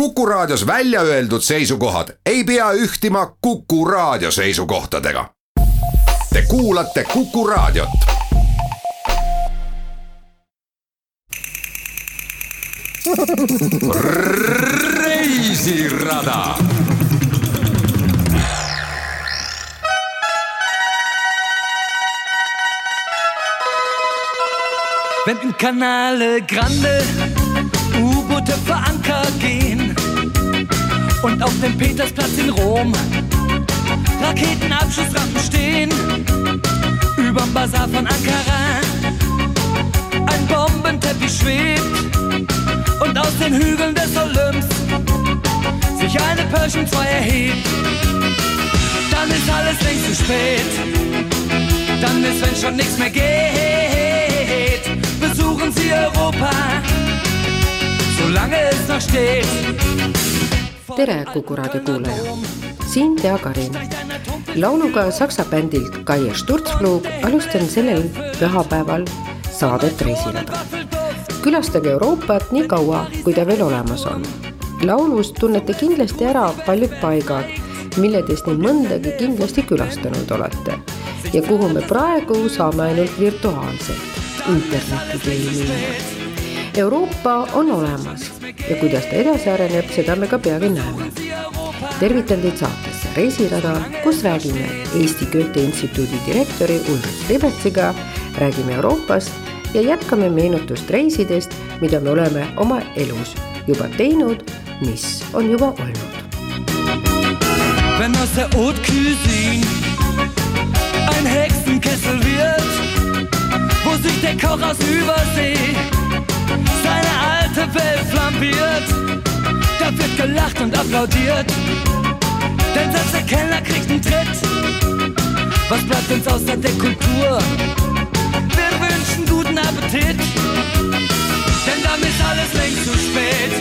Kuku Raadios välja öeldud seisukohad ei pea ühtima Kuku Raadio seisukohtadega. Te kuulate Kuku Raadiot. reisirada Wenn in Canale Grande U-Boote verankert gehen und auf dem Petersplatz in Rom. Raketenabschussrampen stehen, überm Bazar von Ankara. Ein Bombenteppich schwebt. Und aus den Hügeln des Olymps sich eine Pershing 2 erhebt, dann ist alles längst zu spät. Dann ist, wenn schon nichts mehr geht, besuchen Sie Europa, solange es noch steht. Tere, Kuku raadio kuulaja, siin Tea Karin. lauluga saksa bändilt Kaie Sturzflug alustan sellel pühapäeval saadet Reisirada. külastage Euroopat nii kaua, kui ta veel olemas on. laulus tunnete kindlasti ära paljud paigad, milledest nii mõndagi kindlasti külastanud olete ja kuhu me praegu saame ainult virtuaalselt interneti teel minna. Euroopa on olemas ja kuidas ta edasi areneb, seda me ka peagi näeme. tervitan teid saatesse Reisirada, kus räägime Eesti Goethe Instituudi direktori Ulrich Ribetsiga, räägime Euroopast ja jätkame meenutust reisidest, mida me oleme oma elus juba teinud, mis on juba olnud. Wenn aus der Haute Cuisine ein Hexenkessel wird, wo sich der Koch aus Übersee alte Welt flambiert, da wird gelacht und applaudiert, denn selbst der Kellner kriegt einen Tritt. Was bleibt uns außer der Kultur? Wir wünschen guten Appetit, denn dann ist alles längst zu spät.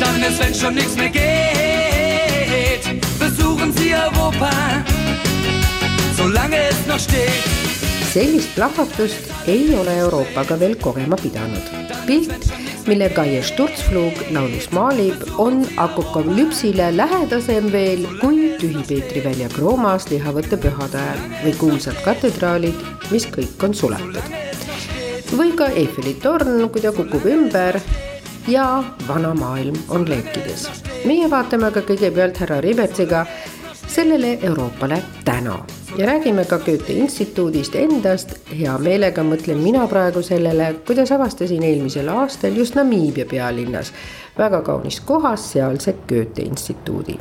Dann ist, wenn schon nichts mehr geht, besuchen Sie Europa, solange es noch steht. sellist plahvatust ei ole Euroopaga veel kogema pidanud. pilt, mille Kaie Sturzflug laulus maalib, on apokalüpsile lähedasem veel kui Tühi Peetri väljak Roomas lihavõtte pühade ajal või kuulsad katedraalid, mis kõik on suletud. või ka Eiffeli torn, kui ta kukub ümber ja vana maailm on leekides. meie vaatame aga kõigepealt härra Ribetsiga sellele Euroopale täna ja räägime ka Goethe instituudist endast. hea meelega mõtlen mina praegu sellele, kuidas avastasin eelmisel aastal just Namiibia pealinnas väga kaunis kohas sealse Goethe instituudi.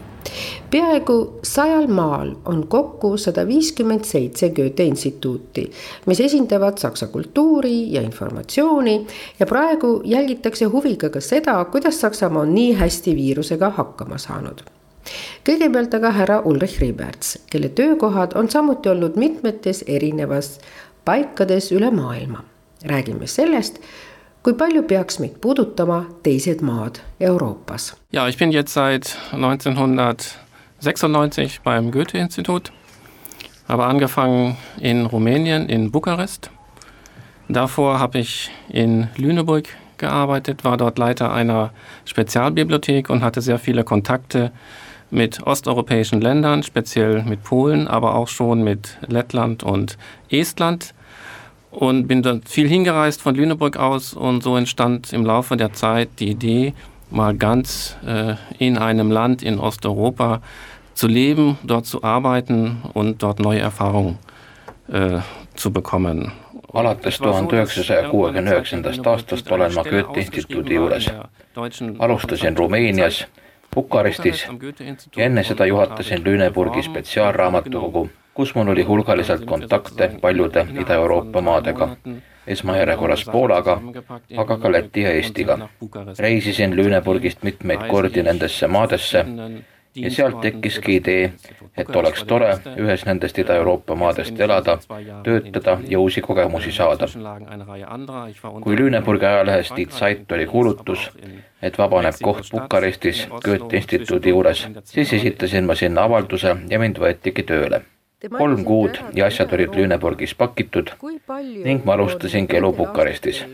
peaaegu sajal maal on kokku sada viiskümmend seitse Goethe instituuti, mis esindavad saksa kultuuri ja informatsiooni ja praegu jälgitakse huviga ka seda, kuidas Saksamaa on nii hästi viirusega hakkama saanud kõigepealt aga härra Ulrich Riberts, kelle töökohad on samuti olnud mitmetes erinevas paikades üle maailma. räägime sellest, kui palju peaks meid puudutama teised maad Euroopas. Ja, ich bin jetzt seit 1996 beim Goethe-Institut, habe angefangen in Rumänien, in Bukarest. Davor habe ich in Lüneburg gearbeitet, war dort Leiter einer Spezialbibliothek und hatte sehr viele Kontakte mit osteuropäischen Ländern, speziell mit Polen, aber auch schon mit Lettland und Estland. Und bin dort viel hingereist von Lüneburg aus und so entstand im Laufe der Zeit die Idee, mal ganz äh, in einem Land in Osteuropa zu leben, dort zu arbeiten und dort neue Erfahrungen äh, zu bekommen. alates tuhande üheksasaja kuuekümne üheksandast aastast olen ma Goethe instituudi juures. alustasin Rumeenias Bukarestis ja enne seda juhatasin Lüneburgi spetsiaalraamatukogu, kus mul oli hulgaliselt kontakte paljude Ida-Euroopa maadega, esmajärjekorras Poolaga, aga ka Läti ja Eestiga. reisisin Lüneburgist mitmeid kordi nendesse maadesse ja sealt tekkiski idee, et oleks tore ühes nendest Ida-Euroopa maadest elada, töötada ja uusi kogemusi saada. kui Lüneburgi ajalehes Die Zeit oli kuulutus, et vabaneb koht Bukarestis Goethe instituudi juures, siis esitasin ma sinna avalduse ja mind võetigi tööle. kolm kuud ja asjad olid Lüneburgis pakitud ning ma alustasingi elu Bukarestis.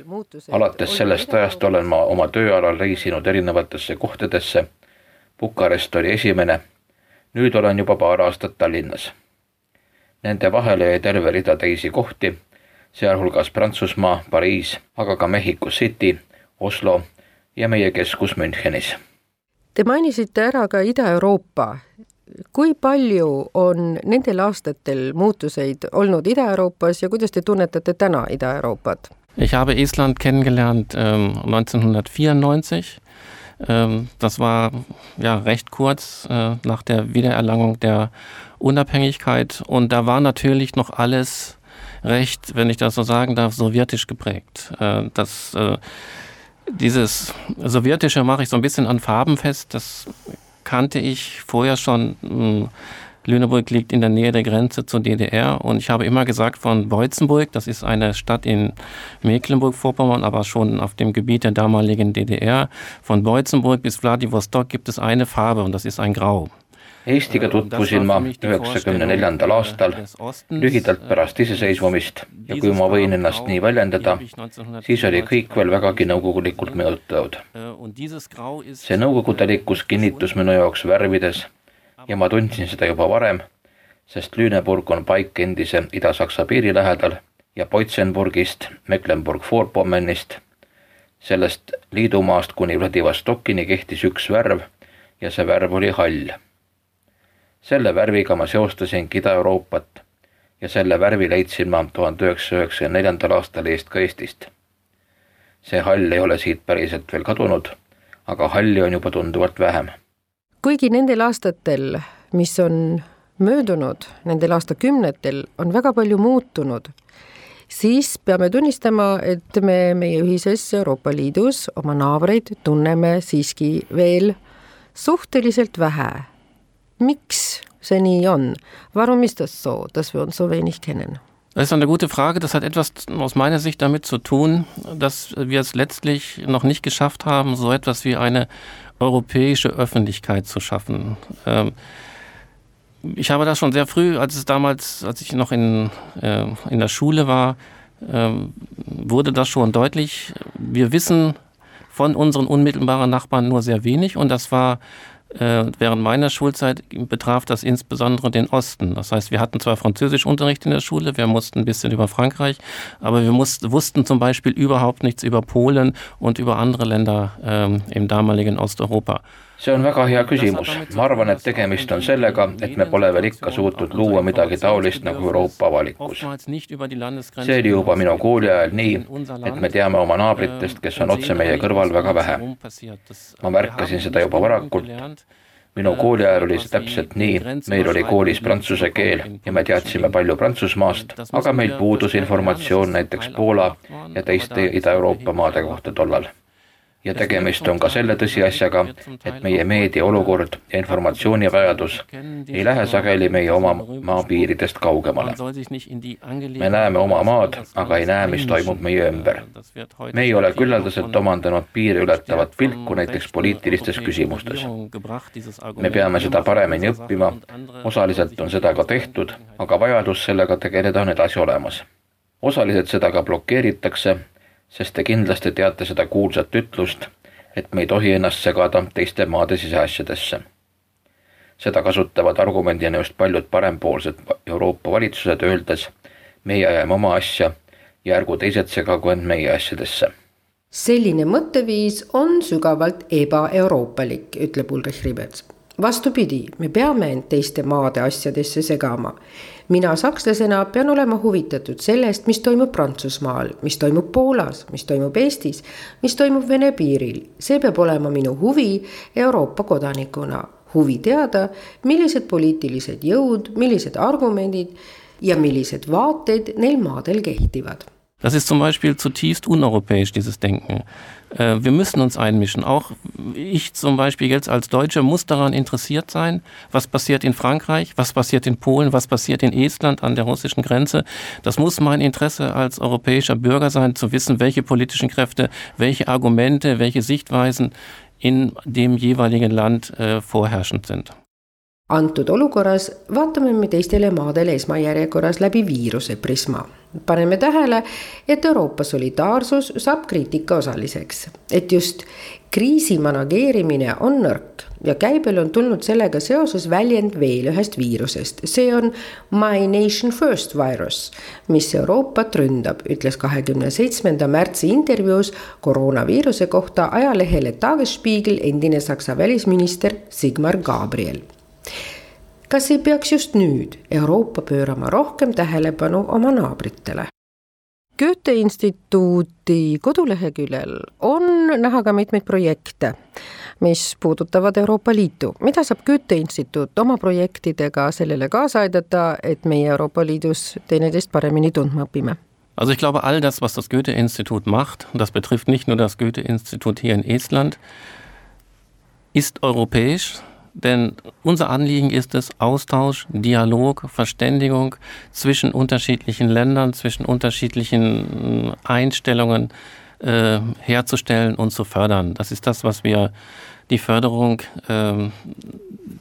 alates sellest ajast olen ma oma tööalal reisinud erinevatesse kohtadesse. Bukarest oli esimene. nüüd olen juba paar aastat Tallinnas. Nende vahele jäi terve rida teisi kohti, sealhulgas Prantsusmaa, Pariis, aga ka Mexico City, Oslo ja meie keskus Münchenis. Te mainisite ära ka Ida-Euroopa kui palju on nendel aastatel muutuseid olnud Ida-Euroopas ja kuidas te tunnetate täna Ida-Euroopat? Ich habe Island kennengelernt ähm, 1994. Ähm, das war ja recht kurz äh, nach der Wiedererlangung der Unabhängigkeit und da war natürlich noch alles recht, wenn ich das so sagen darf, sowjetisch geprägt. Äh, das, äh, dieses Sowjetische mache ich so ein bisschen an Farben fest. Das kannte ich vorher schon. Hm, Lüneburg liegt in der Nähe der Grenze zur DDR und ich habe immer gesagt von Beutzenburg, das ist eine Stadt in Mecklenburg-Vorpommern, aber schon auf dem Gebiet der damaligen DDR. Von Beutzenburg bis Vladivostok gibt es eine Farbe und das ist ein Grau. Eestiga tutvusin ma üheksakümne neljandal aastal, lühidalt pärast iseseisvumist ja kui ma võin ennast nii väljendada, siis oli kõik veel vägagi nõukogulikult mõjutatud. see nõukogudelikkus kinnitus minu jaoks värvides ja ma tundsin seda juba varem, sest Lüneburg on paik endise Ida-Saksa piiri lähedal ja Poitsenburgist, Mecklenburg-Vorpommernist, sellest liidumaast kuni Vladivostokini kehtis üks värv ja see värv oli hall selle värviga ma seostasingi Ida-Euroopat ja selle värvi leidsin ma tuhande üheksasaja üheksakümne neljandal aastal eest ka Eestist. see hall ei ole siit päriselt veel kadunud, aga halli on juba tunduvalt vähem. Kuigi nendel aastatel, mis on möödunud, nendel aastakümnetel on väga palju muutunud, siis peame tunnistama, et me meie ühises Euroopa Liidus oma naabreid tunneme siiski veel suhteliselt vähe Miks see nii on? Warum ist das so, dass wir uns so wenig kennen? Das ist eine gute Frage. Das hat etwas aus meiner Sicht damit zu tun, dass wir es letztlich noch nicht geschafft haben, so etwas wie eine europäische Öffentlichkeit zu schaffen. Ähm, ich habe das schon sehr früh, als es damals, als ich noch in, äh, in der Schule war, ähm, wurde das schon deutlich. Wir wissen von unseren unmittelbaren Nachbarn nur sehr wenig und das war äh, während meiner Schulzeit betraf das insbesondere den Osten. Das heißt, wir hatten zwar Französischunterricht in der Schule, wir mussten ein bisschen über Frankreich, aber wir mussten, wussten zum Beispiel überhaupt nichts über Polen und über andere Länder ähm, im damaligen Osteuropa. See on väga hea küsimus. ma arvan, et tegemist on sellega, et me pole veel ikka suutnud luua midagi taolist nagu Euroopa avalikkus. see oli juba minu kooli ajal nii, et me teame oma naabritest, kes on otse meie kõrval väga vähe. ma märkasin seda juba varakult minu kooli ajal oli see täpselt nii, meil oli koolis prantsuse keel ja me teadsime palju Prantsusmaast, aga meil puudus informatsioon näiteks Poola ja teiste Ida-Euroopa maade kohta tollal ja tegemist on ka selle tõsiasjaga, et meie meedia olukord ja informatsioonivajadus ei lähe sageli meie oma maapiiridest kaugemale. me näeme oma maad, aga ei näe, mis toimub meie ümber. me ei ole küllaldaselt omandanud piire ületavat pilku näiteks poliitilistes küsimustes. me peame seda paremini õppima, osaliselt on seda ka tehtud, aga vajadus sellega tegeleda on edasi olemas. osaliselt seda ka blokeeritakse sest te kindlasti teate seda kuulsat ütlust, et me ei tohi ennast segada teiste maade siseasjadesse. seda kasutavad argumendina just paljud parempoolsed Euroopa valitsused, öeldes meie ajame oma asja ja ärgu teised segagu end meie asjadesse. selline mõtteviis on sügavalt ebaeuroopalik, ütleb Ulrich Ribets. vastupidi, me peame end teiste maade asjadesse segama mina sakslasena pean olema huvitatud sellest, mis toimub Prantsusmaal, mis toimub Poolas, mis toimub Eestis, mis toimub Vene piiril. see peab olema minu huvi Euroopa kodanikuna, huvi teada, millised poliitilised jõud, millised argumendid ja millised vaated neil maadel kehtivad Das ist zum Beispiel zutiefst uneuropäisch, dieses Denken. Äh, wir müssen uns einmischen. Auch ich zum Beispiel jetzt als Deutscher muss daran interessiert sein, was passiert in Frankreich, was passiert in Polen, was passiert in Estland an der russischen Grenze. Das muss mein Interesse als europäischer Bürger sein, zu wissen, welche politischen Kräfte, welche Argumente, welche Sichtweisen in dem jeweiligen Land äh, vorherrschend sind. Antud olukorras vaatame me teistele maadele esmajärjekorras läbi viiruse prisma. paneme tähele, et Euroopa solidaarsus saab kriitika osaliseks, et just kriisi manageerimine on nõrk ja käibel on tulnud sellega seoses väljend veel ühest viirusest, see on My Nation First virus, mis Euroopat ründab, ütles kahekümne seitsmenda märtsi intervjuus koroonaviiruse kohta ajalehele Tagesspiegel endine Saksa välisminister Sigmar Gabriel kas ei peaks just nüüd Euroopa pöörama rohkem tähelepanu oma naabritele? Goethe instituudi koduleheküljel on näha ka mitmeid projekte, mis puudutavad Euroopa Liitu. mida saab Goethe instituut oma projektidega sellele kaasa aidata, et meie Euroopa Liidus teineteist paremini tundma õpime? Also ich glaube, all das, was das Goethe-Institut macht, das betrifft nicht nur das Goethe-Institut hier in Estland, ist europäisch, denn unser Anliegen ist es, Austausch, Dialog, Verständigung zwischen unterschiedlichen Ländern, zwischen unterschiedlichen äh, Einstellungen äh, herzustellen und zu fördern. Das ist das, was wir die Förderung äh,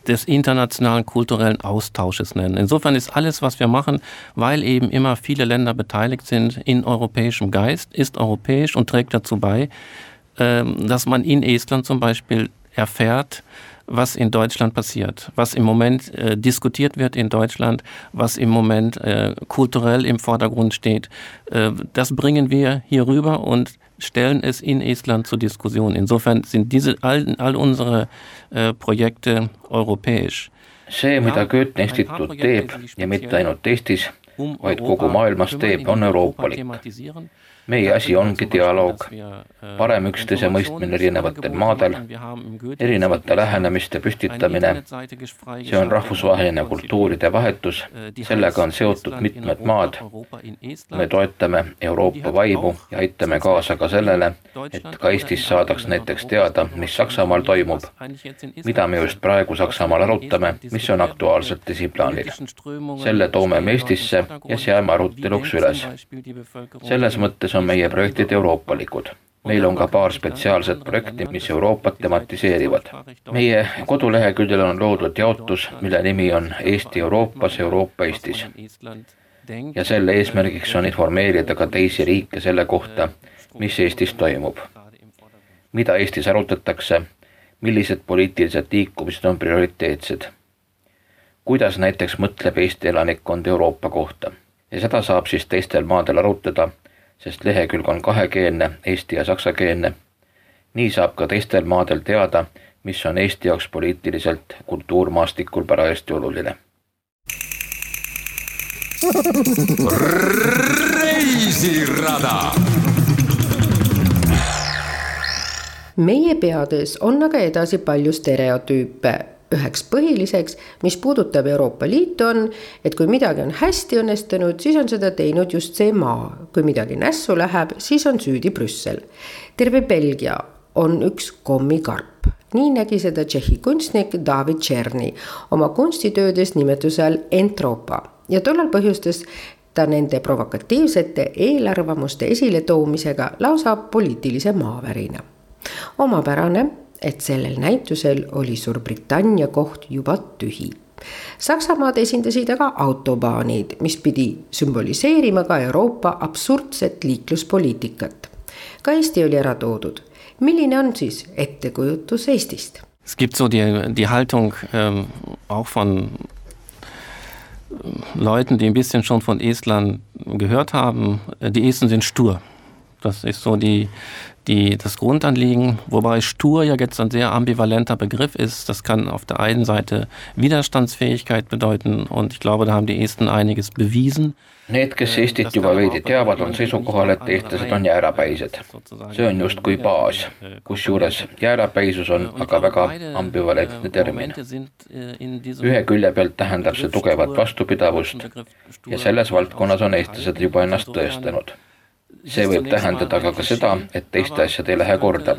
des internationalen kulturellen Austausches nennen. Insofern ist alles, was wir machen, weil eben immer viele Länder beteiligt sind in europäischem Geist, ist europäisch und trägt dazu bei, äh, dass man in Estland zum Beispiel erfährt, was in Deutschland passiert, was im Moment äh, diskutiert wird in Deutschland, was im Moment äh, kulturell im Vordergrund steht. Äh, das bringen wir hier rüber und stellen es in Estland zur Diskussion. Insofern sind diese all, all unsere äh, Projekte europäisch. see, mida Goethe instituut teeb ja mitte ainult Eestis, vaid kogu maailmas teeb, on euroopalik meie asi ongi dialoog, parem üksteise mõistmine erinevatel maadel, erinevate lähenemiste püstitamine, see on rahvusvaheline kultuuride vahetus, sellega on seotud mitmed maad, me toetame Euroopa vaimu ja aitame kaasa ka sellele, et ka Eestis saadaks näiteks teada, mis Saksamaal toimub, mida me just praegu Saksamaal arutame, mis on aktuaalselt esiplaanil. selle toome me Eestisse ja seame aruteluks üles. selles mõttes mõttes on meie projektid euroopalikud. meil on ka paar spetsiaalset projekti, mis Euroopat tematiseerivad. meie koduleheküljel on loodud jaotus, mille nimi on Eesti Euroopas, Euroopa Eestis. ja selle eesmärgiks on informeerida ka teisi riike selle kohta, mis Eestis toimub. mida Eestis arutatakse, millised poliitilised liikumised on prioriteetsed kuidas näiteks mõtleb Eesti elanikkond Euroopa kohta ja seda saab siis teistel maadel arutada sest lehekülg on kahekeelne, eesti- ja saksakeelne. nii saab ka teistel maadel teada, mis on Eesti jaoks poliitiliselt kultuurmaastikul parajasti oluline. reisirada meie peades on aga edasi palju stereotüüpe üheks põhiliseks, mis puudutab Euroopa Liitu, on, et kui midagi on hästi õnnestunud, siis on seda teinud just see maa. kui midagi nässu läheb, siis on süüdi Brüssel. terve Belgia on üks kommikarp. nii nägi seda Tšehhi kunstnik David Tšerni oma kunstitöödes nimetuse all Entropa ja tollal põhjustas ta nende provokatiivsete eelarvamuste esiletoomisega lausa poliitilise maavärina. omapärane et sellel näitusel oli Suurbritannia koht juba tühi. Saksamaad esindasid aga autobaanid, mis pidi sümboliseerima ka Euroopa absurdset liikluspoliitikat. ka Eesti oli ära toodud. milline on siis ettekujutus Eestist? Es gibt so die, Haltung ähm, auch von Leuten, die ein bisschen schon von Estland gehört haben, die Esten sind stur. Das ist so die, die, das Grundanliegen, wobei stur ja jetzt ein sehr ambivalenter Begriff ist. Das kann auf der einen Seite Widerstandsfähigkeit bedeuten und ich glaube, da haben die Esten einiges bewiesen. Need, kes Eestit juba veidi teavad, on seisukohal, et eestlased on jäärapäised. see on justkui baas, kusjuures jäärapäisus on aga väga ambivalentne termin. ühe külje pealt tähendab see tugevat vastupidavust ja selles valdkonnas on eestlased juba ennast tõestanud see võib tähendada aga ka seda, et teiste asjad ei lähe korda.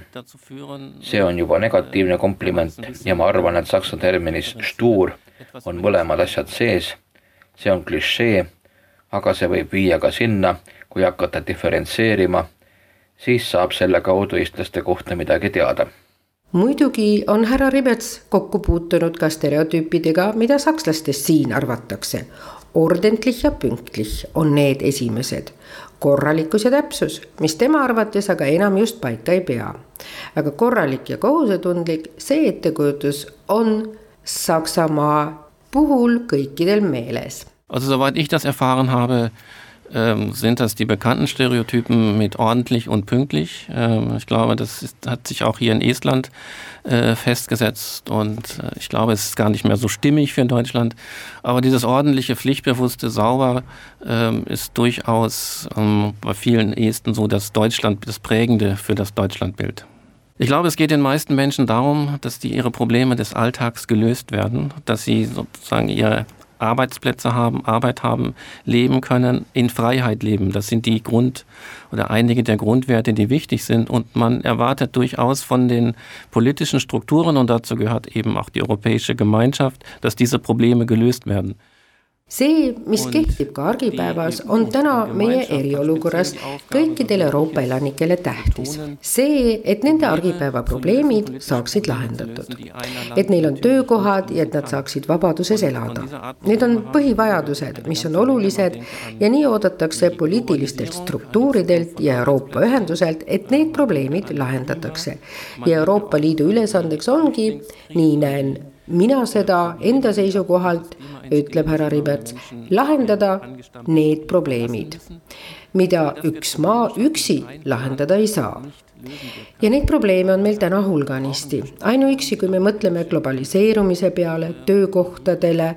see on juba negatiivne kompliment ja ma arvan, et saksa terminis stur on mõlemad asjad sees. see on klišee, aga see võib viia ka sinna, kui hakata diferentseerima, siis saab selle kaudu eestlaste kohta midagi teada muidugi on härra Ribets kokku puutunud ka stereotüüpidega, mida sakslastest siin arvatakse. ordentlich ja pünktlich on need esimesed, korralikkus ja täpsus, mis tema arvates aga enam just paika ei pea. aga korralik ja kohusetundlik, see ettekujutus on Saksamaa puhul kõikidel meeles. Also soweit ich das erfahren habe, ähm, sind das die bekannten Stereotypen mit ordentlich und pünktlich. Ähm, ich glaube, das ist, hat sich auch hier in Estland äh, festgesetzt und äh, ich glaube, es ist gar nicht mehr so stimmig für Deutschland. Aber dieses ordentliche, pflichtbewusste, sauber ähm, ist durchaus bei vielen Esten so das Deutschland, das Prägende für das Deutschlandbild. Ich glaube, es geht den meisten Menschen darum, dass die ihre Probleme des Alltags gelöst werden, dass sie sozusagen ihre Arbeitsplätze haben, Arbeit haben, leben können, in Freiheit leben. Das sind die Grund- oder einige der Grundwerte, die wichtig sind. Und man erwartet durchaus von den politischen Strukturen, und dazu gehört eben auch die Europäische Gemeinschaft, dass diese Probleme gelöst werden. See, mis kehtib ka argipäevas, on täna meie eriolukorras kõikidele Euroopa elanikele tähtis. see, et nende argipäeva probleemid saaksid lahendatud. et neil on töökohad ja et nad saaksid vabaduses elada. Need on põhivajadused, mis on olulised ja nii oodatakse poliitilistelt struktuuridelt ja Euroopa ühenduselt, et need probleemid lahendatakse. ja Euroopa Liidu ülesandeks ongi, nii näen mina seda enda seisukohalt, ütleb härra Ribets, lahendada need probleemid, mida üks maa üksi lahendada ei saa. ja neid probleeme on meil täna hulganisti, ainuüksi kui me mõtleme globaliseerumise peale, töökohtadele,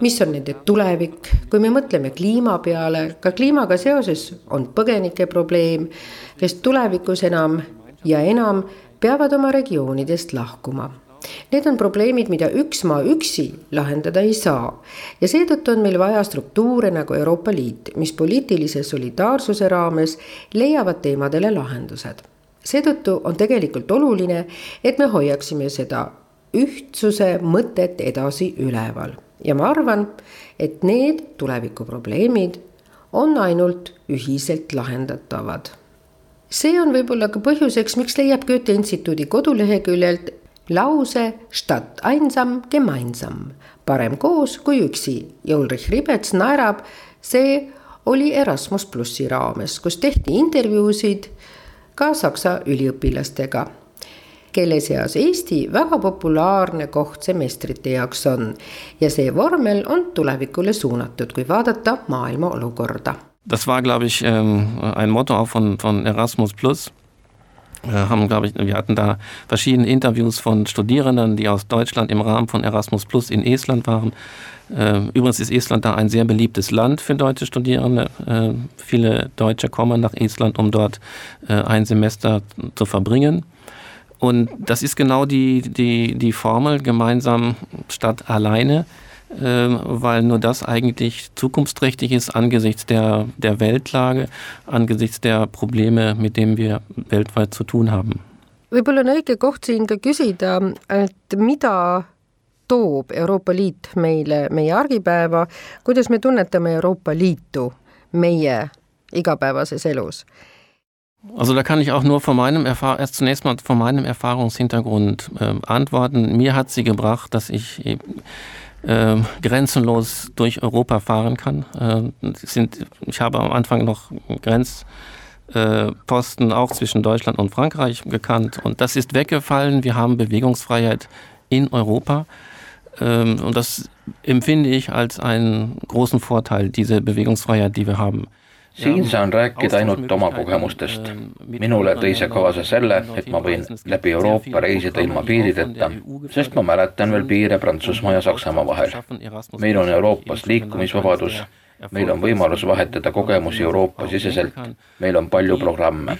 mis on nende tulevik, kui me mõtleme kliima peale, ka kliimaga seoses on põgenike probleem, kes tulevikus enam ja enam peavad oma regioonidest lahkuma Need on probleemid, mida üks maa üksi lahendada ei saa. Ja seetõttu on meil vaja struktuure nagu Euroopa Liit, mis poliitilise solidaarsuse raames leiavad teemadele lahendused. seetõttu on tegelikult oluline, et me hoiaksime seda ühtsuse mõtet edasi üleval. Ja ma arvan, et need tulevikuprobleemid on ainult ühiselt lahendatavad. See on võib-olla ka põhjuseks, miks leiab Goethe instituudi koduleheküljelt lause statt einsam gemeinsam, parem koos kui üksi. Ja Ulrich Ribets naerab, see oli Erasmus plussi raames, kus tehti intervjuusid ka saksa üliõpilastega, kelle seas Eesti väga populaarne koht semestrite jaoks on. Ja see vormel on tulevikule suunatud, kui vaadata maailma olukorda. Das war, glaube ich, ähm, ein Motto auch von, von Erasmus Plus haben, glaube ich, wir hatten da verschiedene Interviews von Studierenden, die aus Deutschland im Rahmen von Erasmus Plus in Estland waren. Ähm, übrigens ist Estland da ein sehr beliebtes Land für deutsche Studierende. Äh, viele Deutsche kommen nach Estland, um dort äh, ein Semester zu verbringen. Und das ist genau die, die, die Formel gemeinsam statt alleine. Ähm, weil nur das eigentlich zukunftsträchtig ist angesichts der, der Weltlage, angesichts der Probleme, mit denen wir weltweit zu tun haben. võib-olla on õige koht siin ka küsida, et mida toob Euroopa Liit meile meie argipäeva, kuidas me tunnetame Euroopa Liitu meie igapäevases elus? Also da kann ich auch nur von meinem Erfahr erst zunächst mal von meinem Erfahrungshintergrund äh, antworten. Mir hat sie gebracht, dass ich äh, grenzenlos durch Europa fahren kann. Äh, sind, ich habe am Anfang noch Grenzposten äh, auch zwischen Deutschland und Frankreich gekannt und das ist weggefallen. Wir haben Bewegungsfreiheit in Europa ähm, und das empfinde ich als einen großen Vorteil, diese Bewegungsfreiheit, die wir haben. Siin saan rääkida ainult oma kogemustest. minule tõi see kaasa selle, et ma võin läbi Euroopa reisida ilma piirideta, sest ma mäletan veel piire Prantsusmaa ja Saksamaa vahel. meil on Euroopas liikumisvabadus meil on võimalus vahetada kogemusi Euroopa-siseselt, meil on palju programme.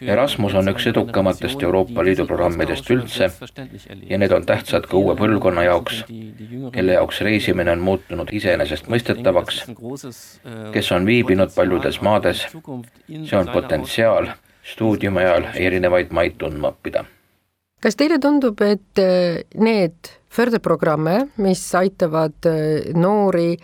Erasmus on üks edukamatest Euroopa Liidu programmidest üldse ja need on tähtsad ka uue põlvkonna jaoks, kelle jaoks reisimine on muutunud iseenesestmõistetavaks, kes on viibinud paljudes maades, see on potentsiaal stuudiumi ajal erinevaid maid tundma õppida. Kas teile tundub, et need förderprogramme, mis aitavad äh, noori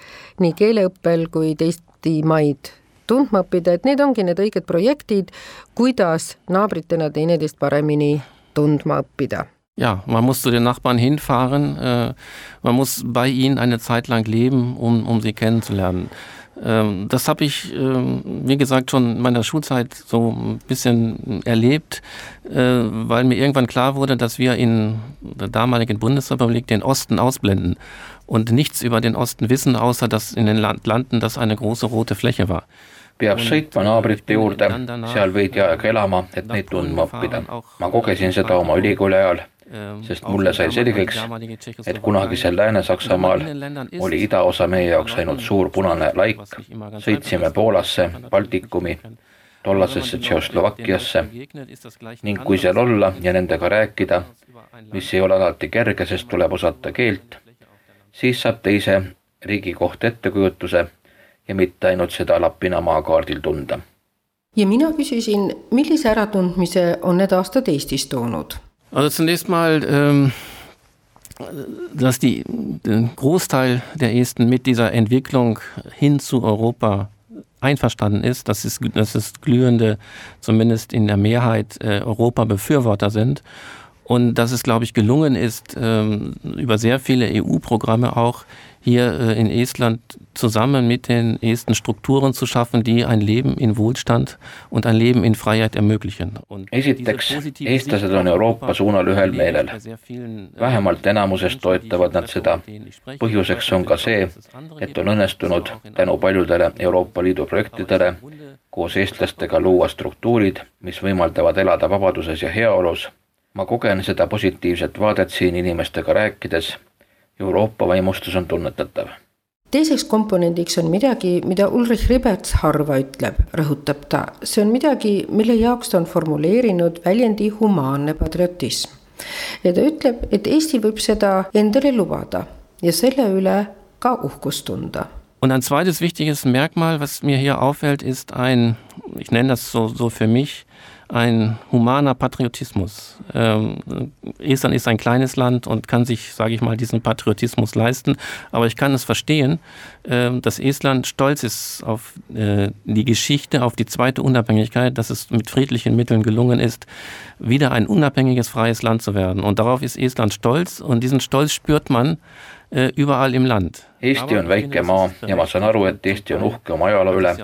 nii keeleõppel kui teistimaid tundma õppida, et need ongi need õiged projektid, kuidas naabritena teineteist paremini tundma õppida Ja, man muss zu den Nachbarn hinfahren, äh, man muss bei ihnen eine Zeit lang leben, um, um sie kennenzulernen. Ähm, das habe ich, ähm, wie gesagt, schon in meiner Schulzeit so ein bisschen erlebt, äh, weil mir irgendwann klar wurde, dass wir in der damaligen Bundesrepublik den Osten ausblenden und nichts über den Osten wissen, außer dass in den Landen das eine große rote Fläche war. peab sõitma naabrite juurde, seal veidi aega elama, et neid tundma õppida. ma kogesin seda oma ülikooli ajal sest mulle sai selgeks, et kunagisel Lääne-Saksamaal oli idaosa meie jaoks ainult suur punane laik, sõitsime Poolasse, Baltikumi, tollasesse Tšehhoslovakkiasse. Ning kui seal olla ja nendega rääkida, mis ei ole alati kerge, sest tuleb osata keelt, siis saab teise riigi kohta ettekujutuse ja mitte ainult seda Lappina maakaardil tunda. ja mina küsisin, millise äratundmise on need aastad Eestis toonud Also zunächst mal, ähm, dass die, der Großteil der Esten mit dieser Entwicklung hin zu Europa einverstanden ist, dass es, dass es glühende, zumindest in der Mehrheit, äh, Europa-Befürworter sind. Und dass es, glaube ich, gelungen ist, ähm, über sehr viele EU-Programme auch hier äh, in Estland zusammen mit den Esten Strukturen zu schaffen, die ein Leben in Wohlstand und ein Leben in Freiheit ermöglichen. esiteks, eestlased on Euroopa suunal ühel meelel. vähemalt enamuses toetavad nad seda. põhjuseks on ka see, et on õnnestunud tänu paljudele Euroopa Liidu projektidele koos eestlastega luua struktuurid, mis võimaldavad elada vabaduses ja heaolus. ma kogen seda positiivset vaadet siin inimestega rääkides Euroopa vaimustus on tunnetatav. teiseks komponendiks on midagi, mida Ulrich Riberts harva ütleb, rõhutab ta. see on midagi, mille jaoks ta on formuleerinud väljendi humaanne patriotism. ja ta ütleb, et Eesti võib seda endale lubada ja selle üle ka uhkust tunda Und ein zweites wichtiges Merkmal, was mir hier auffällt, ist ein, ich nenne das so, so für mich, ein humaner Patriotismus. Ähm, Estland ist ein kleines Land und kann sich, sage ich mal, diesen Patriotismus leisten. Aber ich kann es verstehen, äh, dass Estland stolz ist auf äh, die Geschichte, auf die zweite Unabhängigkeit, dass es mit friedlichen Mitteln gelungen ist, wieder ein unabhängiges, freies Land zu werden. Und darauf ist Estland stolz und diesen Stolz spürt man überall im Land. Eesti on väike maa ja ma saan aru, et Eesti on uhke oma ajaloo üle,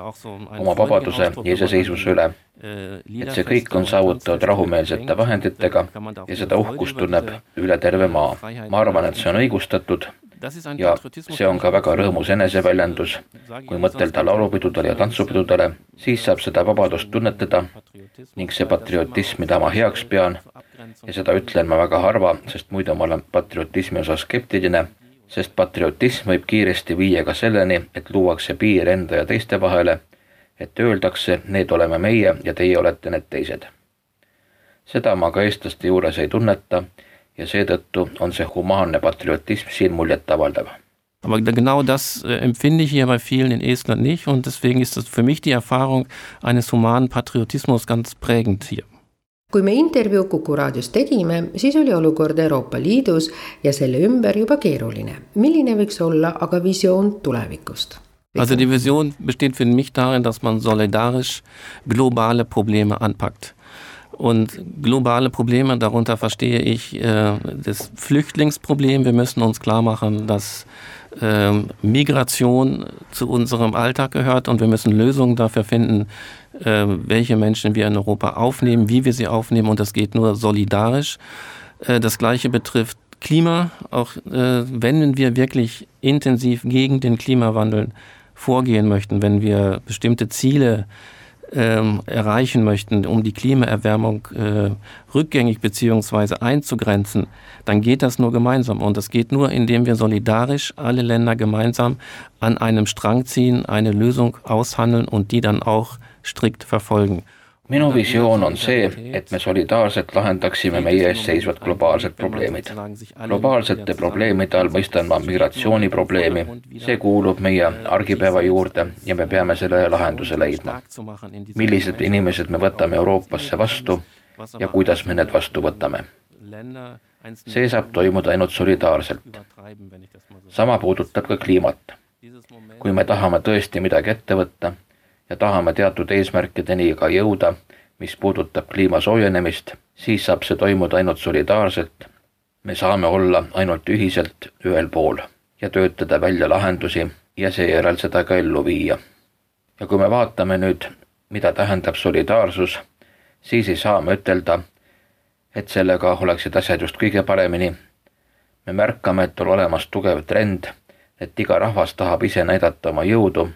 oma vabaduse ja iseseisvuse üle et see kõik on saavutatud rahumeelsete vahenditega ja seda uhkust tunneb üle terve maa. ma arvan, et see on õigustatud ja see on ka väga rõõmus eneseväljendus. kui mõtelda laulupidudele ja tantsupidudele, siis saab seda vabadust tunnetada ning see patriotism, mida ma heaks pean, ja seda ütlen ma väga harva, sest muidu ma olen patriotismi osas skeptiline, sest patriotism võib kiiresti viia ka selleni, et luuakse piir enda ja teiste vahele et öeldakse, need oleme meie ja teie olete need teised. seda ma ka eestlaste juures ei tunneta ja seetõttu on see humaanne patriotism siin muljetavaldav. Aber genau das äh, empfinde ich hier bei vielen in Estland nicht und deswegen ist das für mich die Erfahrung eines humanen Patriotismus ganz prägend hier. Kui me intervjuu Kuku raadios tegime, siis oli olukord Euroopa Liidus ja selle ümber juba keeruline. milline võiks olla aga visioon tulevikust? Also die Vision besteht für mich darin, dass man solidarisch globale Probleme anpackt. Und globale Probleme, darunter verstehe ich äh, das Flüchtlingsproblem. Wir müssen uns klar machen, dass äh, Migration zu unserem Alltag gehört und wir müssen Lösungen dafür finden, äh, welche Menschen wir in Europa aufnehmen, wie wir sie aufnehmen und das geht nur solidarisch. Äh, das gleiche betrifft Klima, auch äh, wenn wir wirklich intensiv gegen den Klimawandel vorgehen möchten, wenn wir bestimmte Ziele ähm, erreichen möchten, um die Klimaerwärmung äh, rückgängig bzw. einzugrenzen, dann geht das nur gemeinsam. Und das geht nur, indem wir solidarisch alle Länder gemeinsam an einem Strang ziehen, eine Lösung aushandeln und die dann auch strikt verfolgen. Minu visioon on see, et me solidaarselt lahendaksime meie ees seisvad globaalsed probleemid. globaalsete probleemide all mõistan ma migratsiooniprobleemi, see kuulub meie argipäeva juurde ja me peame sellele lahenduse leidma. millised inimesed me võtame Euroopasse vastu ja kuidas me need vastu võtame. see saab toimuda ainult solidaarselt. sama puudutab ka kliimat. kui me tahame tõesti midagi ette võtta ja tahame teatud eesmärkideni ka jõuda, mis puudutab kliima soojenemist, siis saab see toimuda ainult solidaarselt me saame olla ainult ühiselt ühel pool ja töötada välja lahendusi ja seejärel seda ka ellu viia. ja kui me vaatame nüüd, mida tähendab solidaarsus, siis ei saa me ütelda, et sellega oleksid asjad just kõige paremini. me märkame, et on olemas tugev trend, et iga rahvas tahab ise näidata oma jõudu.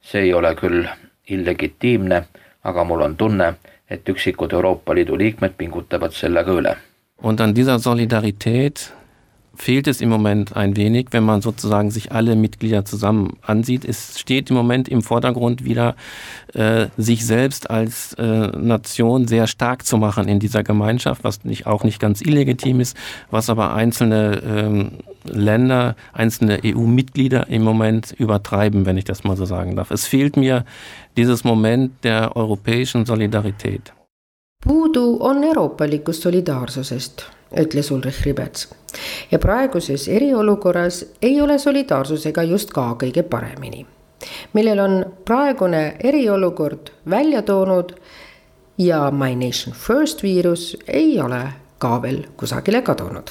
See ei ole küll illegitiimne, aga mul on tunne, et üksikud Euroopa Liidu liikmed pingutavad sellega üle. Und an dieser Solidarität fehlt es im Moment ein wenig, wenn man sozusagen sich alle Mitglieder zusammen ansieht. Es steht im Moment im Vordergrund wieder, äh, sich selbst als äh, Nation sehr stark zu machen in dieser Gemeinschaft, was nicht, auch nicht ganz illegitim ist, was aber einzelne ähm, Länder, einzelne EU-Mitglieder im Moment übertreiben, wenn ich das mal so sagen darf. Es fehlt mir dieses Moment der europäischen Solidarität. puudu on euroopalikust solidaarsusest, ütles Ulrich Ribets. ja praeguses eriolukorras ei ole solidaarsusega just ka kõige paremini. millel on praegune eriolukord välja toonud ja My Nation First viirus ei ole ka veel kusagile kadunud.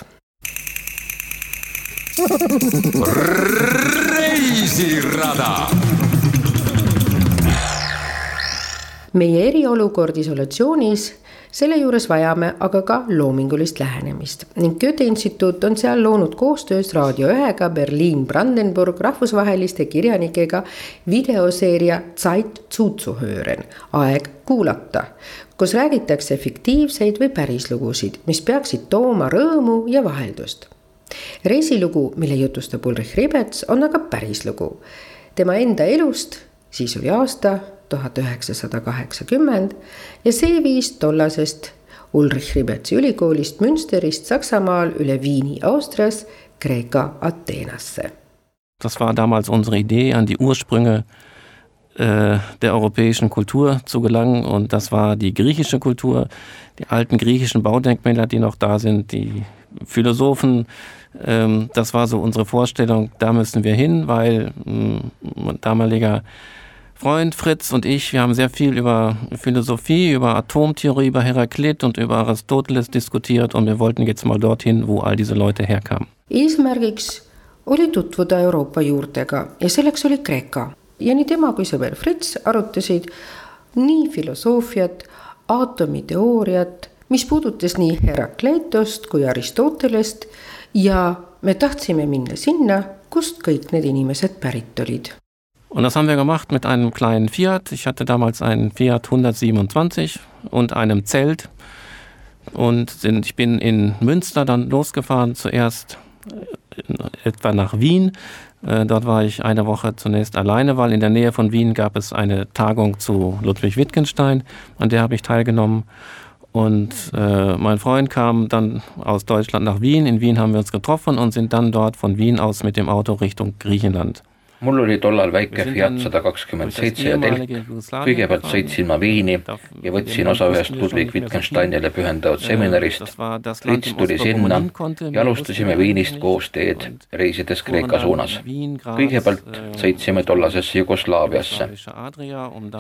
reisirada meie eriolukord isolatsioonis, selle juures vajame aga ka loomingulist lähenemist ning Goethe instituut on seal loonud koostöös Raadio ühega Berliin-Brandenburg rahvusvaheliste kirjanikega videoseeria Zeit zuzuhören, aeg kuulata, kus räägitakse fiktiivseid või pärislugusid, mis peaksid tooma rõõmu ja vaheldust. reisilugu, mille jutustab Ulrich Ribets, on aga pärislugu tema enda elust, siis oli aasta tuhat üheksasada kaheksakümmend ja see viis tollasest Ulrich Ribetsi ülikoolist Münsterist Saksamaal üle Viini Austrias Kreeka Ateenasse. Das war damals unsere Idee, an die Ursprünge äh, der europäischen Kultur zu gelangen. Und das war die griechische Kultur, die alten griechischen Baudenkmäler, die noch da sind, die Philosophen. Ähm, das war so unsere Vorstellung, da müssen wir hin, weil mein hm, damaliger Freund Fritz und ich, wir haben sehr viel über Philosophie, über Atomtheorie, über Heraklit und über Aristoteles diskutiert und wir wollten jetzt mal dorthin, wo all diese Leute herkamen. eesmärgiks oli tutvuda Euroopa juurtega ja selleks oli Kreeka ja nii tema kui sõber Fritz arutasid nii filosoofiat, aatomiteooriat, mis puudutas nii Herakletost kui Aristotelest ja me tahtsime minna sinna, kust kõik need inimesed pärit olid Und das haben wir gemacht mit einem kleinen Fiat. Ich hatte damals einen Fiat 127 und einem Zelt. Und sind, ich bin in Münster dann losgefahren, zuerst äh, etwa nach Wien. Äh, dort war ich eine Woche zunächst alleine, weil in der Nähe von Wien gab es eine Tagung zu Ludwig Wittgenstein, an der habe ich teilgenommen. Und äh, mein Freund kam dann aus Deutschland nach Wien. In Wien haben wir uns getroffen und sind dann dort von Wien aus mit dem Auto Richtung Griechenland mul oli tollal väike Fiat sada kakskümmend seitse ja telk. kõigepealt sõitsin ma Viini ja võtsin osa ühest Ludwig Wittgensteinile pühendatud seminarist. Fritz tuli sinna ja alustasime Viinist koos teed, reisides Kreeka suunas. kõigepealt sõitsime tollasesse Jugoslaaviasse.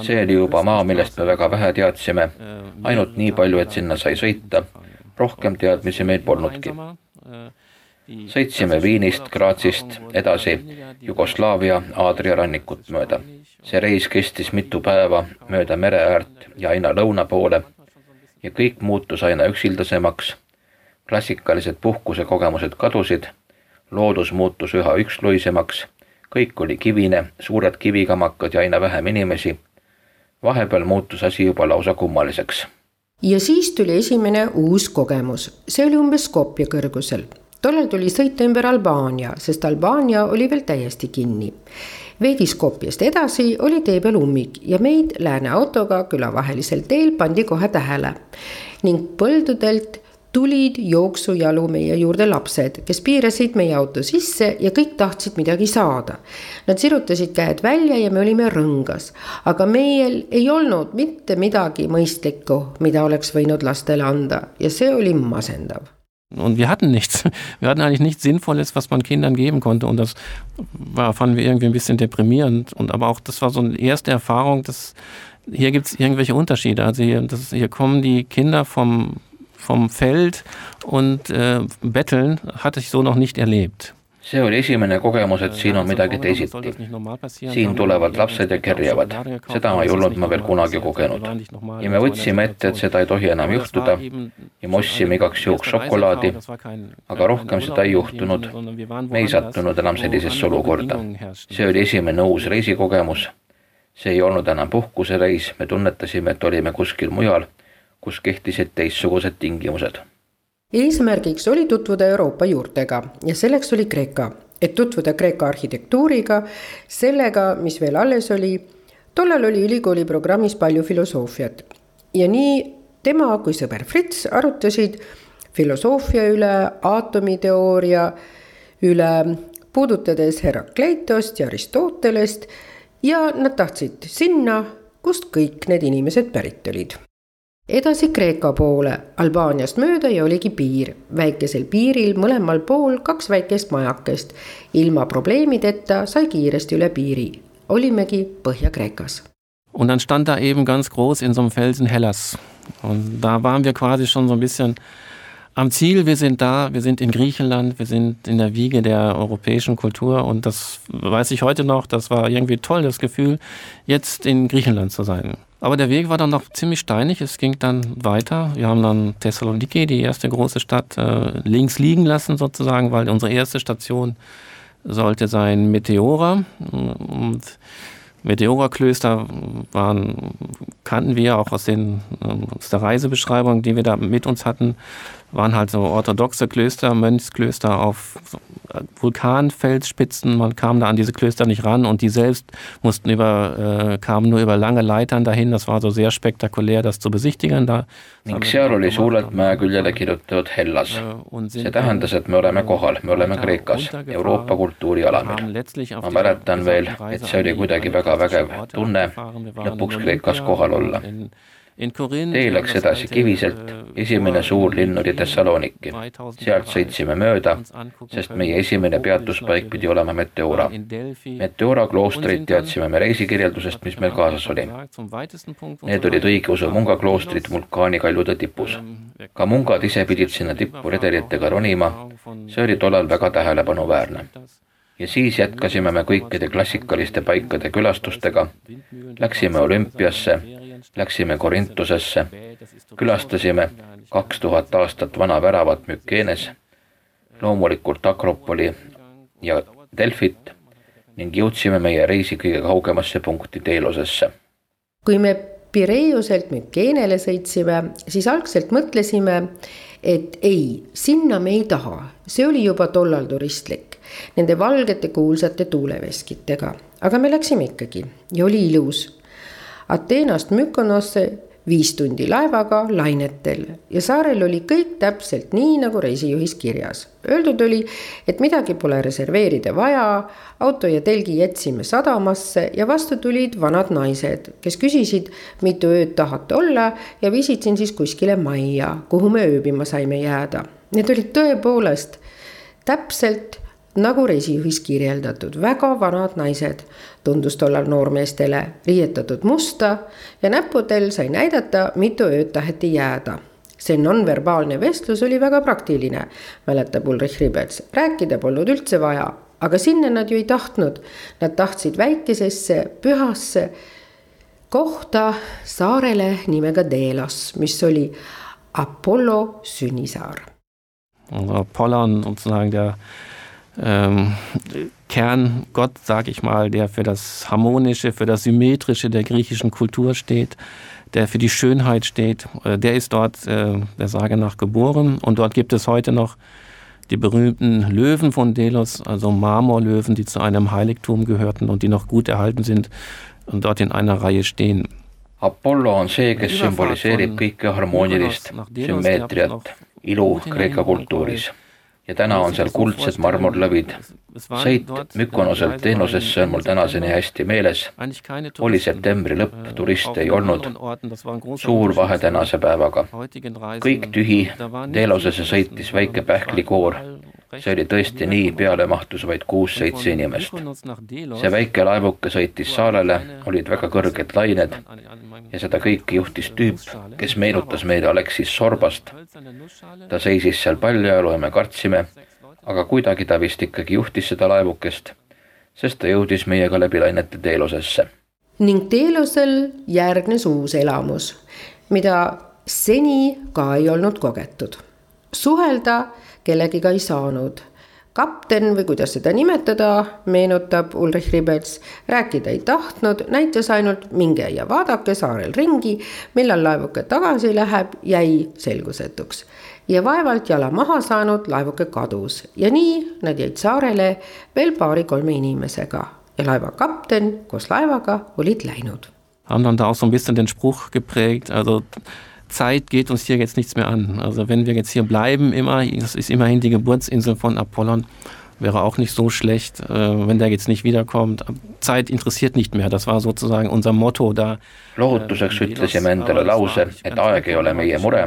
see oli juba maa, millest me väga vähe teadsime, ainult nii palju, et sinna sai sõita. rohkem teadmisi meil polnudki sõitsime Viinist, Graatsist edasi Jugoslaavia Aadria rannikut mööda. see reis kestis mitu päeva mööda mere äärt ja aina lõuna poole ja kõik muutus aina üksildasemaks. klassikalised puhkusekogemused kadusid, loodus muutus üha üksluisemaks, kõik oli kivine, suured kivikamakad ja aina vähem inimesi. vahepeal muutus asi juba lausa kummaliseks ja siis tuli esimene uus kogemus, see oli umbes Skopje kõrgusel tollal tuli sõita ümber Albaania, sest Albaania oli veel täiesti kinni. veidi Skopjast edasi oli tee peal ummik ja meid lääne autoga külavahelisel teel pandi kohe tähele ning põldudelt tulid jooksujalu meie juurde lapsed, kes piirasid meie auto sisse ja kõik tahtsid midagi saada. Nad sirutasid käed välja ja me olime rõngas, aga meil ei olnud mitte midagi mõistlikku, mida oleks võinud lastele anda ja see oli masendav Und wir hatten nichts. Wir hatten eigentlich nichts Sinnvolles, was man Kindern geben konnte. Und das war, fanden wir irgendwie ein bisschen deprimierend. Und aber auch, das war so eine erste Erfahrung, dass hier gibt es irgendwelche Unterschiede. Also hier, das, hier kommen die Kinder vom, vom Feld und äh, Betteln hatte ich so noch nicht erlebt. See oli esimene kogemus, et siin on midagi teisiti. siin tulevad lapsed ja kerjavad. seda ei olnud ma veel kunagi kogenud. ja me võtsime ette, et seda ei tohi enam juhtuda ja me ostsime igaks juhuks šokolaadi, aga rohkem seda ei juhtunud. me ei sattunud enam sellisesse olukorda. see oli esimene uus reisikogemus. see ei olnud enam puhkusereis, me tunnetasime, et olime kuskil mujal, kus kehtisid teistsugused tingimused eesmärgiks oli tutvuda Euroopa juurtega ja selleks oli Kreeka, et tutvuda Kreeka arhitektuuriga, sellega, mis veel alles oli. tollal oli ülikooli programmis palju filosoofiat ja nii tema kui sõber Fritz arutasid filosoofia üle, aatomiteooria üle, puudutades Herakleitost ja Aristotelest ja nad tahtsid sinna, kust kõik need inimesed pärit olid edasi Kreeka poole, Albaaniast mööda ja oligi piir. väikesel piiril mõlemal pool kaks väikest majakest. ilma probleemideta sai kiiresti üle piiri. olimegi Põhja-Kreekas. Und dann stand da eben ganz groß in so einem Felsen Hellas. Und da waren wir quasi schon so ein bisschen am Ziel, wir sind da, wir sind in Griechenland, wir sind in der Wiege der europäischen Kultur und das weiß ich heute noch, das war irgendwie toll, das Gefühl, jetzt in Griechenland zu sein. Aber der Weg war dann noch ziemlich steinig. Es ging dann weiter. Wir haben dann Thessaloniki, die erste große Stadt, äh, links liegen lassen sozusagen, weil unsere erste Station sollte sein Meteora. Und Meteora-Klöster waren, kannten wir auch aus, den, ähm, aus der Reisebeschreibung, die wir da mit uns hatten waren halt so orthodoxe Klöster, Mönchsklöster auf Vulkanfelsspitzen. Man kam da an diese Klöster nicht ran und die selbst mussten über, äh, kamen nur über lange Leitern dahin. Das war so sehr spektakulär, das zu besichtigen. Da ning seal oli suurelt mäe küljele kirjutatud Hellas. Äh, see tähendas, et me oleme kohal, me oleme Kreekas, Euroopa kultuurialamil. ma mäletan veel, et see oli kuidagi väga vägev tunne lõpuks Kreekas kohal olla tee läks edasi Kiviselt, esimene suur linn oli Thessaloniki. sealt sõitsime mööda, sest meie esimene peatuspaik pidi olema Meteora. Meteora kloostrit teadsime me reisikirjeldusest, mis meil kaasas oli. Need olid õigeusu munga kloostrid vulkaanikaljude tipus. ka mungad ise pidid sinna tippu redelitega ronima, see oli tollal väga tähelepanuväärne ja siis jätkasime me kõikide klassikaliste paikade külastustega, läksime olümpiasse läksime Korintusesse, külastasime kaks tuhat aastat vana väravat Mükeenes, loomulikult Akropoli ja Delfit ning jõudsime meie reisi kõige kaugemasse punkti Teelosesse. kui me Pireuselt Mükeenele sõitsime, siis algselt mõtlesime, et ei, sinna me ei taha, see oli juba tollal turistlik, nende valgete kuulsate tuuleveskitega, aga me läksime ikkagi ja oli ilus Ateenast Mykonosse viis tundi laevaga lainetel ja saarel oli kõik täpselt nii, nagu reisijuhis kirjas. Öeldud oli, et midagi pole reserveerida vaja, auto ja telgi jätsime sadamasse ja vastu tulid vanad naised, kes küsisid, mitu ööd tahate olla ja viisid sind siis kuskile majja, kuhu me ööbima saime jääda. Need olid tõepoolest täpselt nagu reisijuhis kirjeldatud, väga vanad naised, tundus tollal noormeestele, riietatud musta ja näppudel sai näidata, mitu ööd taheti jääda. see nonverbaalne vestlus oli väga praktiline, mäletab Ulrich Ribets, rääkida polnud üldse vaja, aga sinna nad ju ei tahtnud. Nad tahtsid väikesesse pühasse kohta saarele nimega Delos, mis oli Apollo sünnisaar. Apollon sozusagen der ähm, Kerngott, sage ich mal, der für das Harmonische, für das Symmetrische der griechischen Kultur steht, der für die Schönheit steht, äh, der ist dort äh, der Sage nach geboren. Und dort gibt es heute noch die berühmten Löwen von Delos, also Marmorlöwen, die zu einem Heiligtum gehörten und die noch gut erhalten sind und dort in einer Reihe stehen. Apollo on see, kes sümboliseerib kõike harmoonilist, sümmeetriat, ilu Kreeka kultuuris ja täna on seal kuldsed marmorlõvid. sõit Mykonoselt Teenusesse on mul tänaseni hästi meeles. oli septembri lõpp, turiste ei olnud. suur vahe tänase päevaga. kõik tühi, Teelosesse sõitis väike pähklikoor see oli tõesti nii, peale mahtus vaid kuus-seitse inimest. see väike laevuke sõitis saarele, olid väga kõrged lained ja seda kõike juhtis tüüp, kes meenutas meile Aleksis Sorbast. ta seisis seal paljajalu ja me kartsime, aga kuidagi ta vist ikkagi juhtis seda laevukest, sest ta jõudis meiega läbi lainete Teelosesse. ning Teelosel järgnes uus elamus, mida seni ka ei olnud kogetud. suhelda kellegiga ei saanud. kapten või kuidas seda nimetada, meenutab Ulrich Ribets, rääkida ei tahtnud, näitas ainult minge ja vaadake saarel ringi, millal laevuke tagasi läheb, jäi selgusetuks ja vaevalt jala maha saanud laevuke kadus ja nii nad jäid saarele veel paari-kolme inimesega ja laeva kapten koos laevaga olid läinud. Haben dann da auch so ein bisschen den Spruch geprägt, also Zeit geht uns hier jetzt nichts mehr an. Also wenn wir jetzt hier bleiben, immer, das ist immerhin die Geburtsinsel von Apollon, wäre auch nicht so schlecht, äh, wenn der jetzt nicht wiederkommt. Zeit interessiert nicht mehr, das war sozusagen unser Motto da. lohutuseks ütlesime endale lause, et aeg ei ole meie mure,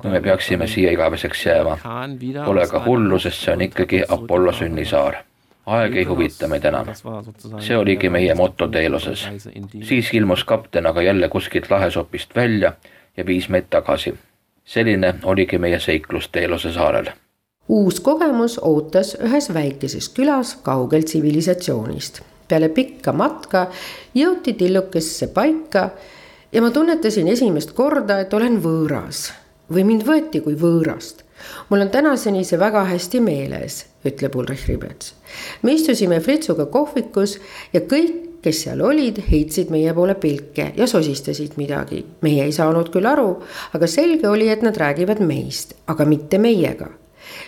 kui me peaksime siia igaveseks jääma. Pole ka hullu, sest see on ikkagi Apollo sünnisaar aeg ei huvita meid enam. see oligi meie moto Teeloses. siis ilmus kapten aga jälle kuskilt lahesopist välja ja viis meid tagasi. selline oligi meie seiklus Teelose saarel. uus kogemus ootas ühes väikeses külas kaugel tsivilisatsioonist. peale pikka matka jõuti tillukesse paika ja ma tunnetasin esimest korda, et olen võõras või mind võeti kui võõrast. mul on tänaseni see väga hästi meeles, ütleb Ulrich Ribets. me istusime Fritsuga kohvikus ja kõik kes seal olid, heitsid meie poole pilke ja sosistasid midagi. meie ei saanud küll aru, aga selge oli, et nad räägivad meist, aga mitte meiega.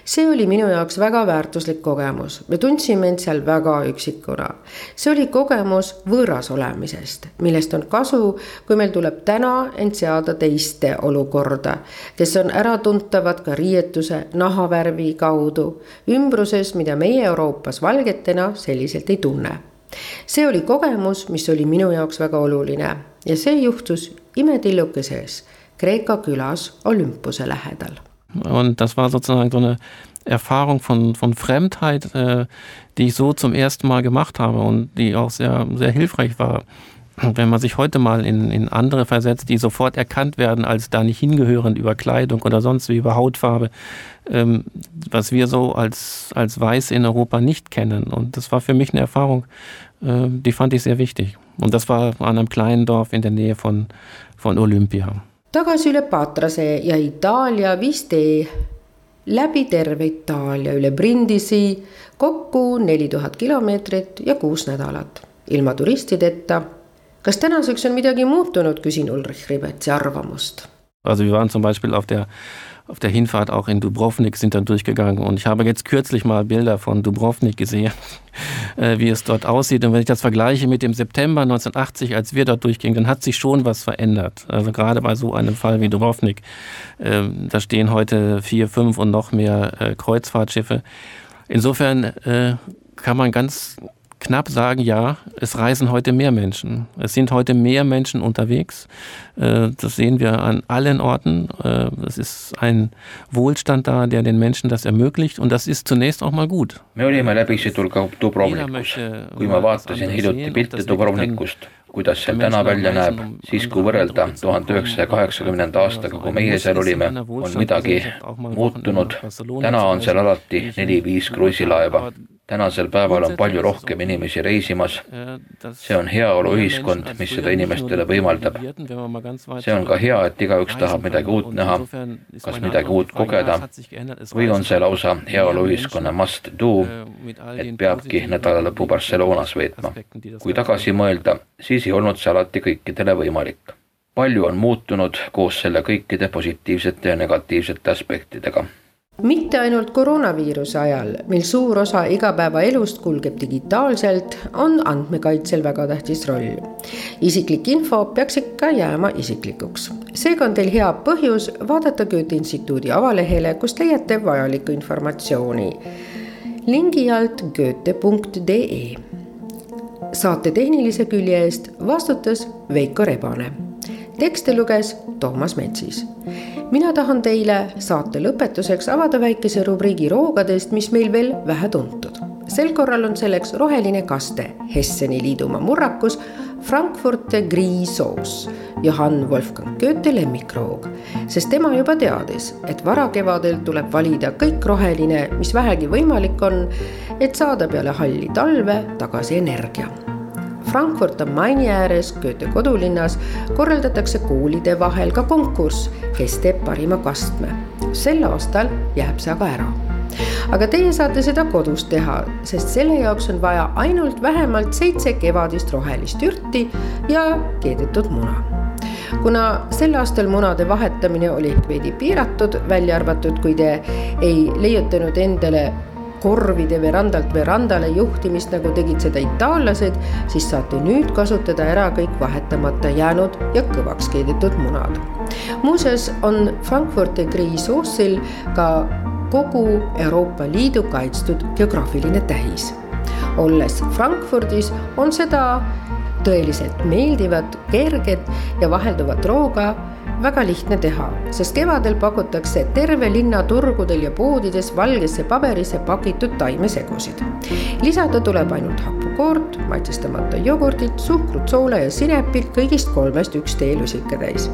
see oli minu jaoks väga väärtuslik kogemus, me tundsime end seal väga üksikuna. see oli kogemus võõras olemisest, millest on kasu, kui meil tuleb täna end seada teiste olukorda, kes on äratuntavad ka riietuse, nahavärvi kaudu, ümbruses, mida meie Euroopas valgetena selliselt ei tunne see oli kogemus, mis oli minu jaoks väga oluline ja see juhtus imetillukeses Kreeka külas Olympuse lähedal. Und das war sozusagen so eine Erfahrung von, von Fremdheit, äh, die ich so zum ersten Mal gemacht habe und die auch sehr, sehr hilfreich war. Wenn man sich heute mal in, in andere versetzt, die sofort erkannt werden als da nicht hingehörend über Kleidung oder sonst wie über Hautfarbe, ähm, was wir so als, als Weiß in Europa nicht kennen. Und das war für mich eine Erfahrung, äh, die fand ich sehr wichtig. Und das war an einem kleinen Dorf in der Nähe von, von Olympia. tagasi üle Patrase ja Itaalia viis tee läbi terve Itaalia üle Brindisi kokku neli tuhat kilomeetrit ja kuus nädalat ilma turistideta. Kas tänaseks on midagi muutunud, küsin Ulrich Ribetsi arvamust. Also wir waren zum Beispiel auf der auf der Hinfahrt auch in Dubrovnik sind dann durchgegangen. Und ich habe jetzt kürzlich mal Bilder von Dubrovnik gesehen, äh, wie es dort aussieht. Und wenn ich das vergleiche mit dem September 1980, als wir dort durchgingen, dann hat sich schon was verändert. Also gerade bei so einem Fall wie Dubrovnik. Äh, da stehen heute vier, fünf und noch mehr äh, Kreuzfahrtschiffe. Insofern äh, kann man ganz knapp sagen, ja, es reisen heute mehr Menschen. Es sind heute mehr Menschen unterwegs. Äh, das sehen wir an allen Orten. Äh, es ist ein Wohlstand da, der den Menschen das ermöglicht und das ist zunächst auch mal gut. me olime läbisõidul ka Dubrovnikus. kui ma vaatasin hiljuti pilte Dubrovnikust, kuidas see täna välja näeb, siis kui võrrelda tuhande üheksasaja kaheksakümnenda aastaga, kui meie seal olime, on midagi muutunud. täna on seal alati neli-viis kruiisilaeva tänasel päeval on palju rohkem inimesi reisimas. see on heaoluühiskond, mis seda inimestele võimaldab. see on ka hea, et igaüks tahab midagi uut näha, kas midagi uut kogeda või on see lausa heaoluühiskonna must do, et peabki nädalalõpu Barcelonas veetma. kui tagasi mõelda, siis ei olnud see alati kõikidele võimalik. palju on muutunud koos selle kõikide positiivsete ja negatiivsete aspektidega mitte ainult koroonaviiruse ajal, mil suur osa igapäevaelust kulgeb digitaalselt, on andmekaitsel väga tähtis roll. isiklik info peaks ikka jääma isiklikuks. seega on teil hea põhjus vaadata Goethe instituudi avalehele, kust leiate vajalikku informatsiooni. lingi alt goethe.ee. saate tehnilise külje eest vastutas Veiko Rebane tekste luges Toomas Metsis mina tahan teile saate lõpetuseks avada väikese rubriigi roogadest, mis meil veel vähe tuntud. Sel korral on selleks roheline kaste, Hesseni liidumaa murrakus, Frankfurte Gris-soos, Johann Wolfgang Goethe lemmikroog, sest tema juba teadis, et varakevadel tuleb valida kõik roheline, mis vähegi võimalik on, et saada peale halli talve tagasi energia. Frankfurt am Maini ääres, Goethe kodulinnas, korraldatakse koolide vahel ka konkurss, kes teeb parima kastme. sel aastal jääb see aga ära aga teie saate seda kodus teha, sest selle jaoks on vaja ainult vähemalt seitse kevadist rohelist ürti ja keedetud muna kuna sel aastal munade vahetamine oli veidi piiratud, välja arvatud, kui te ei leiutanud endale korvide verandalt verandale juhtimist, nagu tegid seda itaallased, siis saate nüüd kasutada ära kõik vahetamata jäänud ja kõvaks keedetud munad. muuseas on Frankfurti Gris-Soossil ka kogu Euroopa Liidu kaitstud geograafiline tähis. olles Frankfurdis, on seda tõeliselt meeldivat, kerget ja vahelduvat rooga väga lihtne teha, sest kevadel pakutakse terve linna turgudel ja poodides valgesse paberisse pakitud taimesegusid. lisada tuleb ainult hapukoort, maitsestamata jogurtit, suhkrut, soola ja sinepit, kõigist kolmest üks teelusikatäis.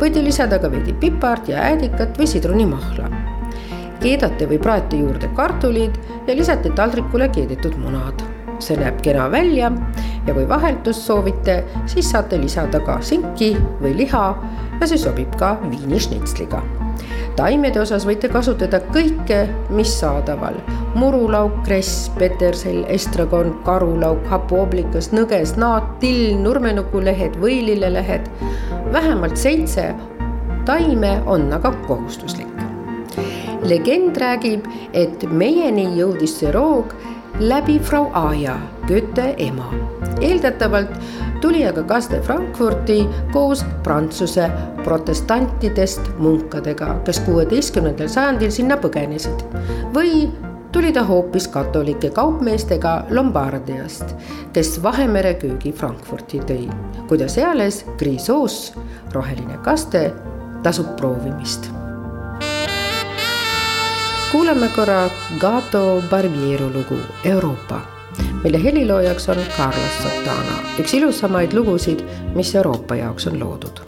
võite lisada ka veidi pipart ja äädikat või sidrunimahla. Keedate või praete juurde kartulid ja lisate taldrikule keedetud munad see näeb kena välja ja kui vaheldust soovite, siis saate lisada ka sinki või liha ja see sobib ka viinišnitsliga. taimede osas võite kasutada kõike, mis saadaval. murulauk, kress, petersell, estragon, karulauk, hapuoblikas, nõges, naat, till, nurmenukulehed, võilillelehed. vähemalt seitse taime on aga kohustuslik. Legend räägib, et meieni jõudis see roog läbi Frau Aja, Goethe ema. eeldatavalt tuli aga kaste Frankfurti koos Prantsuse protestantidest munkadega, kes kuueteistkümnendal sajandil sinna põgenesid või tuli ta hoopis katolike kaupmeestega Lombardiast, kes Vahemere köögi Frankfurti tõi. kuidas eales Grisoos, roheline kaste, tasub proovimist kuulame korra Gato Barbiero lugu Euroopa, mille heliloojaks on Carlos Santana, üks ilusamaid lugusid, mis Euroopa jaoks on loodud